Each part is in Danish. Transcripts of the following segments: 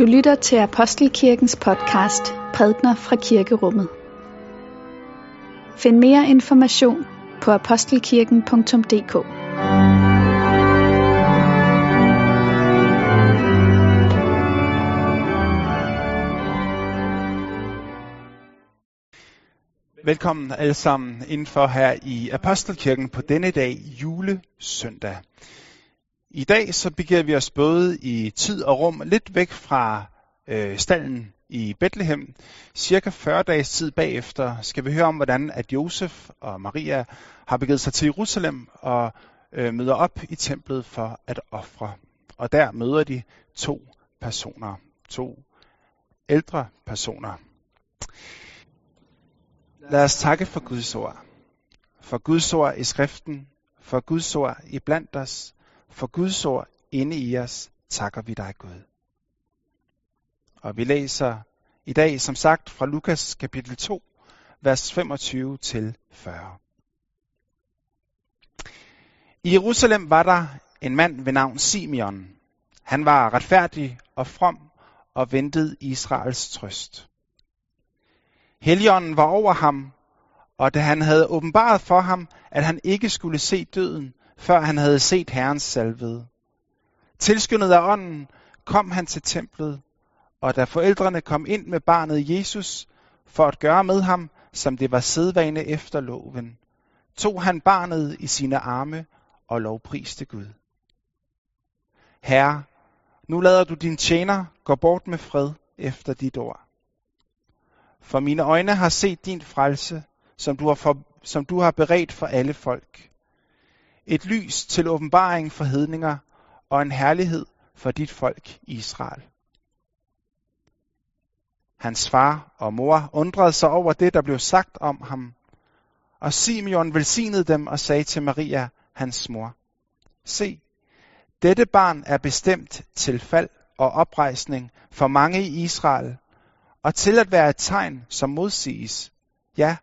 Du lytter til Apostelkirkens podcast Prædner fra Kirkerummet. Find mere information på apostelkirken.dk. Velkommen alle sammen indenfor her i Apostelkirken på denne dag, julesøndag. I dag så begiver vi os både i tid og rum lidt væk fra øh, stallen i Bethlehem. Cirka 40 dages tid bagefter skal vi høre om, hvordan at Josef og Maria har begivet sig til Jerusalem og øh, møder op i templet for at ofre. Og der møder de to personer, to ældre personer. Lad os takke for Guds ord. For Guds ord i skriften, for Guds ord i blandt os, for Guds ord inde i os, takker vi dig Gud. Og vi læser i dag, som sagt, fra Lukas kapitel 2, vers 25 til 40. I Jerusalem var der en mand ved navn Simeon. Han var retfærdig og from og ventede Israels trøst. Helligånden var over ham, og da han havde åbenbaret for ham, at han ikke skulle se døden, før han havde set Herrens salvede. Tilskyndet af ånden kom han til templet, og da forældrene kom ind med barnet Jesus for at gøre med ham, som det var sædvane efter loven, tog han barnet i sine arme og lovpriste Gud. Herre, nu lader du din tjener gå bort med fred efter dit ord. For mine øjne har set din frelse, som du har, for, som du har beredt for alle folk. Et lys til åbenbaring for hedninger og en herlighed for dit folk Israel. Hans far og mor undrede sig over det, der blev sagt om ham. Og Simeon velsignede dem og sagde til Maria, hans mor, Se, dette barn er bestemt til fald og oprejsning for mange i Israel, og til at være et tegn, som modsiges. Ja,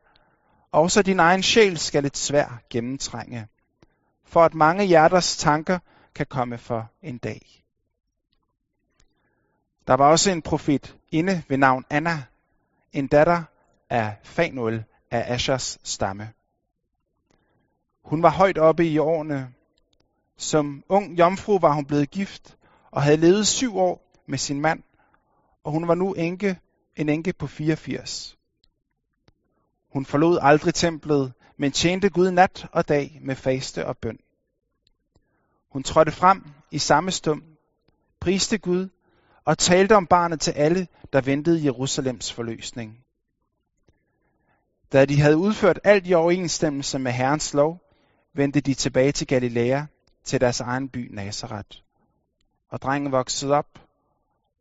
også din egen sjæl skal et svær gennemtrænge, for at mange hjerters tanker kan komme for en dag. Der var også en profet inde ved navn Anna, en datter af Fanuel af Ashers stamme. Hun var højt oppe i årene. Som ung jomfru var hun blevet gift og havde levet syv år med sin mand, og hun var nu enke, en enke på 84. Hun forlod aldrig templet, men tjente Gud nat og dag med faste og bøn. Hun trådte frem i samme stund, priste Gud og talte om barnet til alle, der ventede Jerusalems forløsning. Da de havde udført alt i overensstemmelse med Herrens lov, vendte de tilbage til Galilea, til deres egen by Nazareth. Og drengen voksede op,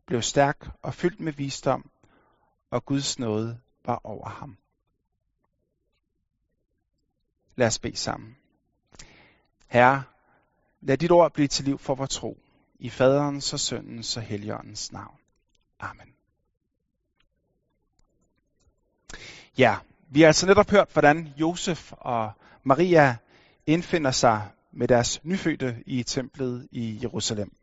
blev stærk og fyldt med visdom, og Guds nåde var over ham. Lad os bede sammen. Herre, lad dit ord blive til liv for vores tro. I faderens og søndens og helligåndens navn. Amen. Ja, vi har altså netop hørt, hvordan Josef og Maria indfinder sig med deres nyfødte i templet i Jerusalem.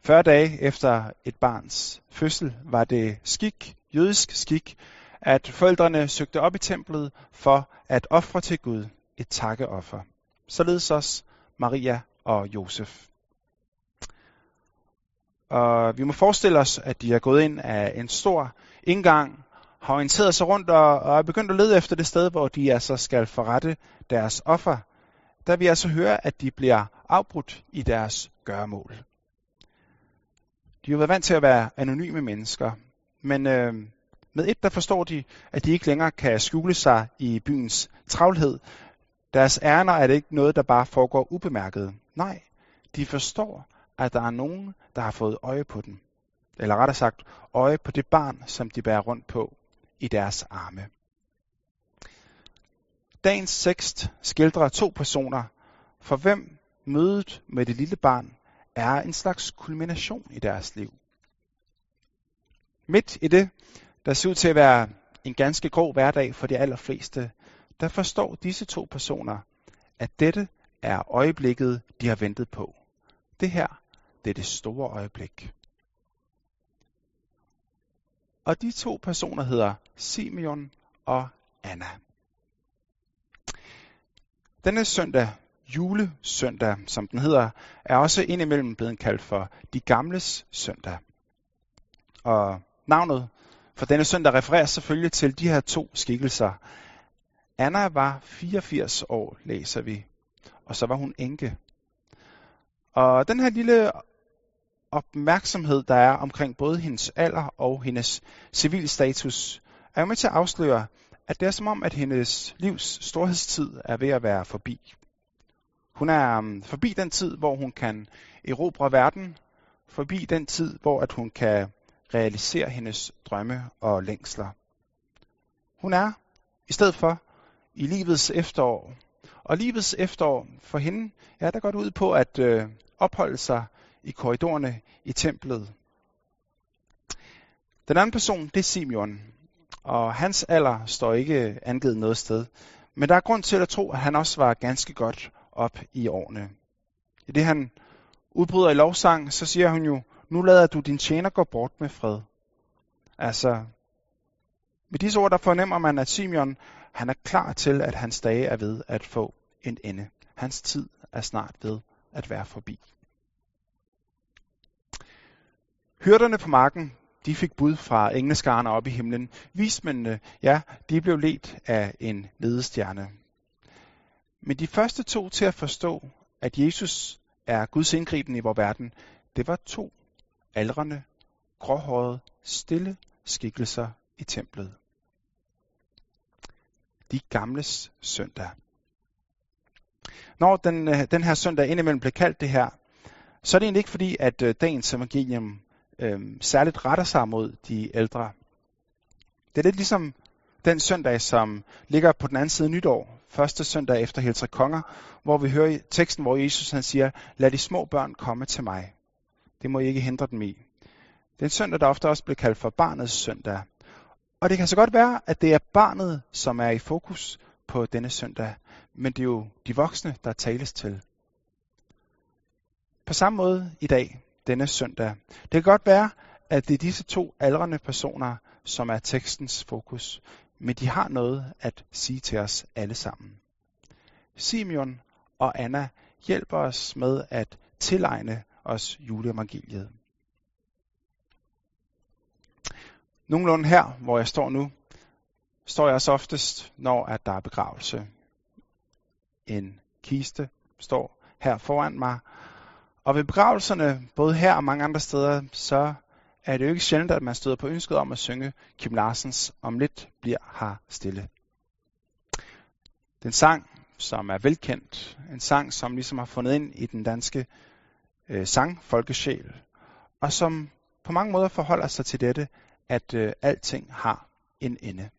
40 dage efter et barns fødsel var det skik, jødisk skik, at forældrene søgte op i templet for at ofre til Gud et takkeoffer. Således også Maria og Josef. Og vi må forestille os, at de er gået ind af en stor indgang, har orienteret sig rundt og, og er begyndt at lede efter det sted, hvor de altså skal forrette deres offer. Der vi altså høre, at de bliver afbrudt i deres gøremål. De har været vant til at være anonyme mennesker, men øh, med et, der forstår de, at de ikke længere kan skjule sig i byens travlhed. Deres ærner er det ikke noget, der bare foregår ubemærket. Nej, de forstår, at der er nogen, der har fået øje på dem. Eller rettere sagt, øje på det barn, som de bærer rundt på i deres arme. Dagens tekst skildrer to personer, for hvem mødet med det lille barn er en slags kulmination i deres liv. Midt i det, der ser ud til at være en ganske grå hverdag for de allerfleste, der forstår disse to personer, at dette er øjeblikket, de har ventet på. Det her, det er det store øjeblik. Og de to personer hedder Simeon og Anna. Denne søndag, julesøndag, som den hedder, er også indimellem blevet kaldt for de gamles søndag. Og navnet for denne søndag refererer selvfølgelig til de her to skikkelser. Anna var 84 år, læser vi, og så var hun enke. Og den her lille opmærksomhed, der er omkring både hendes alder og hendes civilstatus, er jo med til at afsløre, at det er som om, at hendes livs storhedstid er ved at være forbi. Hun er um, forbi den tid, hvor hun kan erobre verden, forbi den tid, hvor at hun kan realisere hendes drømme og længsler. Hun er i stedet for i livets efterår. Og livets efterår for hende, ja, der går ud på at øh, opholde sig i korridorerne i templet. Den anden person, det er Simeon, og hans alder står ikke angivet noget sted. Men der er grund til at tro, at han også var ganske godt op i årene. I det han udbryder i lovsang, så siger hun jo, nu lader du din tjener gå bort med fred. Altså, med disse ord, der fornemmer man, at Simeon, han er klar til, at hans dage er ved at få en ende. Hans tid er snart ved at være forbi. Hyrderne på marken, de fik bud fra engleskarne op i himlen. Vismændene, ja, de blev ledt af en ledestjerne. Men de første to til at forstå, at Jesus er Guds indgriben i vores verden, det var to aldrende, gråhårede, stille skikkelser i templet. De gamles søndag. Når den, øh, den her søndag indimellem blev kaldt det her, så er det egentlig ikke fordi, at øh, dagens evangelium øh, særligt retter sig mod de ældre. Det er lidt ligesom den søndag, som ligger på den anden side nytår, første søndag efter Heltre Konger, hvor vi hører teksten, hvor Jesus han siger, lad de små børn komme til mig. Det må I ikke hindre dem i. Det er en søndag, der ofte også bliver kaldt for barnets søndag. Og det kan så godt være, at det er barnet, som er i fokus på denne søndag, men det er jo de voksne, der tales til. På samme måde i dag, denne søndag. Det kan godt være, at det er disse to aldrende personer, som er tekstens fokus, men de har noget at sige til os alle sammen. Simeon og Anna hjælper os med at tilegne os juleevangeliet. Nogenlunde her, hvor jeg står nu, står jeg så oftest, når at der er begravelse. En kiste står her foran mig, og ved begravelserne, både her og mange andre steder, så er det jo ikke sjældent, at man støder på ønsket om at synge Kim Larsens Om lidt bliver her stille. Den sang, som er velkendt, en sang, som ligesom har fundet ind i den danske øh, sangfolkesjæl, og som på mange måder forholder sig til dette, at øh, alting har en ende.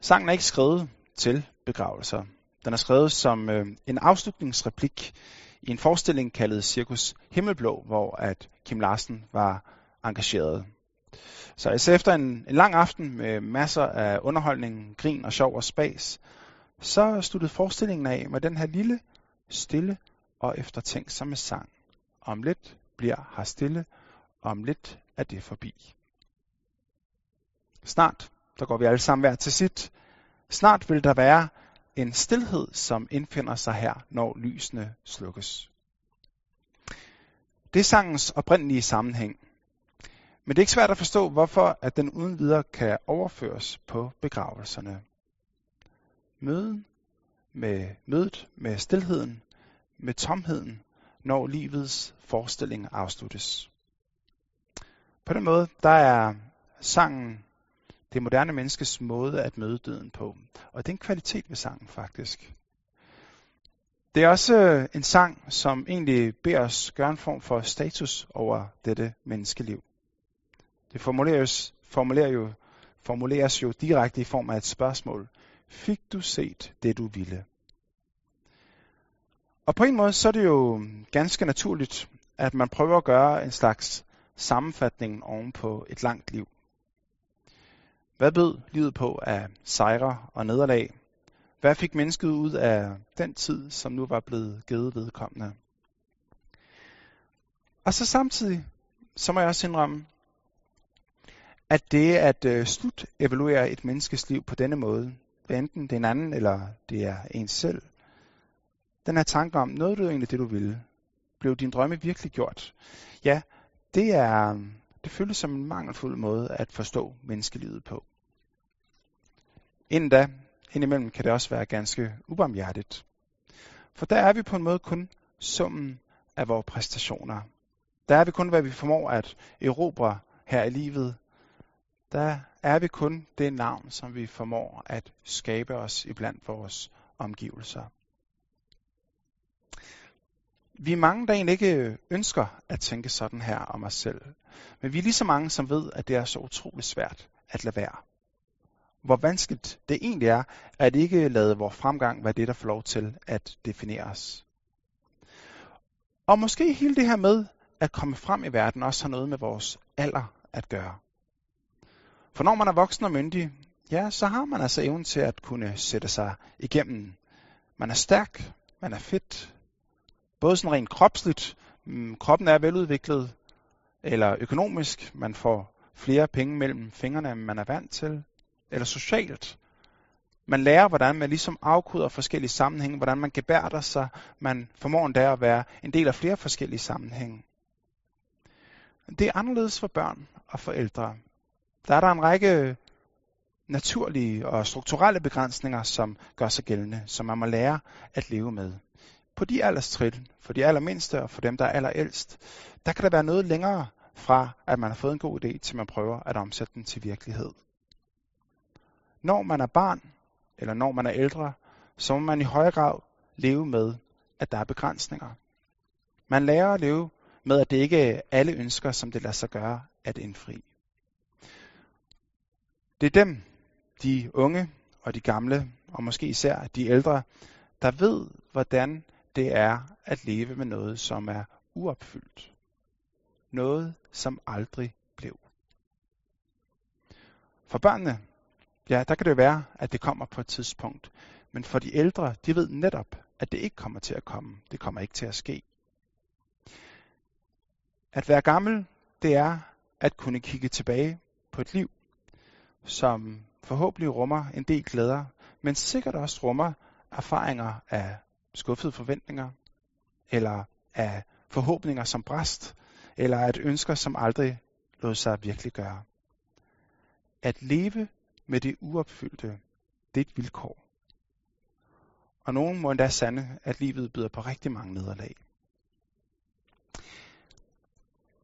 Sangen er ikke skrevet til begravelser. Den er skrevet som øh, en afslutningsreplik i en forestilling kaldet Cirkus Himmelblå, hvor at Kim Larsen var engageret. Så altså efter en, en lang aften med masser af underholdning, grin og sjov og spas, så sluttede forestillingen af med den her lille, stille og eftertænksomme sang. Om lidt bliver her stille, om lidt er det forbi. Snart, der går vi alle sammen hver til sit. Snart vil der være en stillhed, som indfinder sig her, når lysene slukkes. Det er sangens oprindelige sammenhæng. Men det er ikke svært at forstå, hvorfor at den uden videre kan overføres på begravelserne. Møden med mødet med stillheden, med tomheden, når livets forestilling afsluttes. På den måde, der er sangen det moderne menneskes måde at møde døden på. Og det er en kvalitet ved sangen faktisk. Det er også øh, en sang, som egentlig beder os gøre en form for status over dette menneskeliv. Det formuleres, formulerer jo, formuleres jo direkte i form af et spørgsmål. Fik du set det, du ville? Og på en måde så er det jo ganske naturligt, at man prøver at gøre en slags sammenfatning oven på et langt liv. Hvad bød livet på af sejre og nederlag? Hvad fik mennesket ud af den tid, som nu var blevet givet vedkommende? Og så samtidig, så må jeg også indrømme, at det at øh, slut evaluere et menneskes liv på denne måde, hvad enten det er en anden eller det er ens selv, den her tanke om, noget du egentlig det, du ville, blev din drømme virkelig gjort? Ja, det er, det føles som en mangelfuld måde at forstå menneskelivet på. Inden da, indimellem kan det også være ganske ubarmhjertigt. For der er vi på en måde kun summen af vores præstationer. Der er vi kun, hvad vi formår at erobre her i livet. Der er vi kun det navn, som vi formår at skabe os iblandt vores omgivelser. Vi er mange, der egentlig ikke øh, ønsker at tænke sådan her om os selv. Men vi er lige så mange, som ved, at det er så utroligt svært at lade være. Hvor vanskeligt det egentlig er, at ikke lade vores fremgang være det, der får lov til at definere os. Og måske hele det her med at komme frem i verden også har noget med vores alder at gøre. For når man er voksen og myndig, ja, så har man altså evnen til at kunne sætte sig igennem. Man er stærk, man er fedt, både sådan rent kropsligt, mm, kroppen er veludviklet, eller økonomisk, man får flere penge mellem fingrene, end man er vant til, eller socialt. Man lærer, hvordan man ligesom afkoder forskellige sammenhænge, hvordan man gebærder sig, man formår endda at være en del af flere forskellige sammenhænge. Det er anderledes for børn og forældre. Der er der en række naturlige og strukturelle begrænsninger, som gør sig gældende, som man må lære at leve med på de alderstrin, for de allermindste og for dem, der er allerældst, der kan der være noget længere fra, at man har fået en god idé, til man prøver at omsætte den til virkelighed. Når man er barn, eller når man er ældre, så må man i højere grad leve med, at der er begrænsninger. Man lærer at leve med, at det ikke er alle ønsker, som det lader sig gøre at indfri. Det er dem, de unge og de gamle, og måske især de ældre, der ved, hvordan det er at leve med noget, som er uopfyldt. Noget, som aldrig blev. For børnene, ja, der kan det være, at det kommer på et tidspunkt. Men for de ældre, de ved netop, at det ikke kommer til at komme. Det kommer ikke til at ske. At være gammel, det er at kunne kigge tilbage på et liv, som forhåbentlig rummer en del glæder, men sikkert også rummer erfaringer af skuffede forventninger, eller af forhåbninger som bræst, eller at ønsker, som aldrig lod sig virkelig gøre. At leve med det uopfyldte, det er et vilkår. Og nogen må endda sande, at livet byder på rigtig mange nederlag.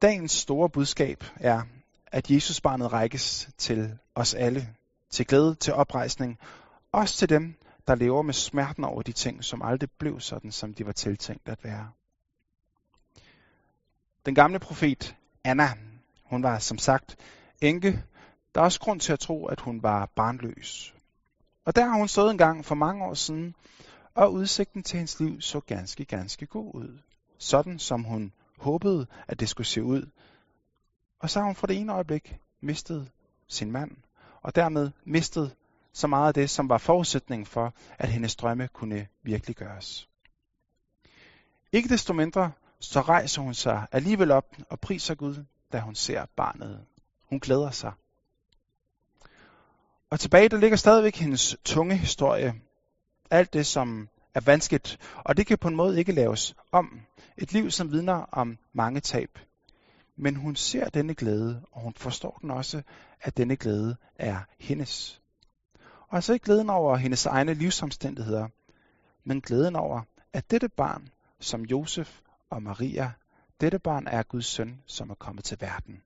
Dagens store budskab er, at Jesus barnet rækkes til os alle, til glæde, til oprejsning, også til dem, der lever med smerten over de ting, som aldrig blev sådan, som de var tiltænkt at være. Den gamle profet Anna, hun var som sagt enke. Der er også grund til at tro, at hun var barnløs. Og der har hun stået en gang for mange år siden, og udsigten til hendes liv så ganske, ganske god ud. Sådan som hun håbede, at det skulle se ud. Og så har hun fra det ene øjeblik mistet sin mand, og dermed mistet så meget af det, som var forudsætningen for, at hendes drømme kunne virkeliggøres. Ikke desto mindre, så rejser hun sig alligevel op og priser Gud, da hun ser barnet. Hun glæder sig. Og tilbage, der ligger stadigvæk hendes tunge historie. Alt det, som er vanskeligt, og det kan på en måde ikke laves om. Et liv, som vidner om mange tab. Men hun ser denne glæde, og hun forstår den også, at denne glæde er hendes. Og altså ikke glæden over hendes egne livsomstændigheder, men glæden over, at dette barn, som Josef og Maria, dette barn er Guds søn, som er kommet til verden.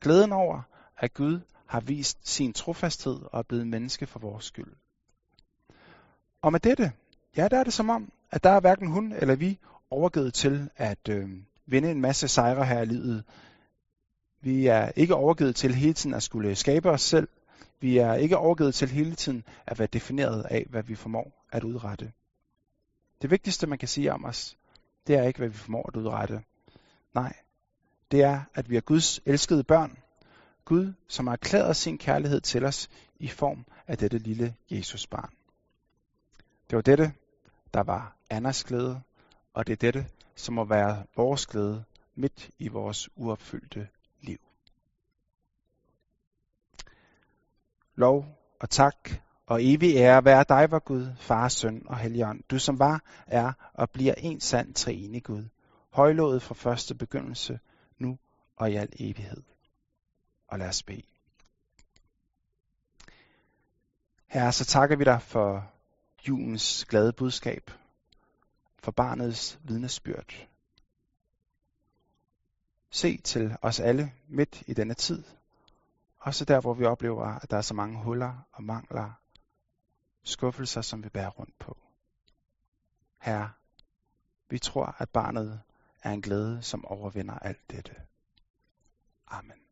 Glæden over, at Gud har vist sin trofasthed og er blevet menneske for vores skyld. Og med dette, ja, der er det som om, at der er hverken hun eller vi overgivet til at øh, vinde en masse sejre her i livet. Vi er ikke overgivet til hele tiden at skulle skabe os selv, vi er ikke overgivet til hele tiden at være defineret af, hvad vi formår at udrette. Det vigtigste, man kan sige om os, det er ikke, hvad vi formår at udrette. Nej, det er, at vi er Guds elskede børn. Gud, som har erklæret sin kærlighed til os i form af dette lille Jesusbarn. Det var dette, der var Annas glæde, og det er dette, som må være vores glæde midt i vores uopfyldte liv lov og tak og evig ære være dig, vor Gud, Far, Søn og Helligånd, du som var, er og bliver en sand treenig Gud, højlået fra første begyndelse, nu og i al evighed. Og lad os bede. Herre, så takker vi dig for julens glade budskab, for barnets vidnesbyrd. Se til os alle midt i denne tid, også der, hvor vi oplever, at der er så mange huller og mangler, skuffelser, som vi bærer rundt på. Herre, vi tror, at barnet er en glæde, som overvinder alt dette. Amen.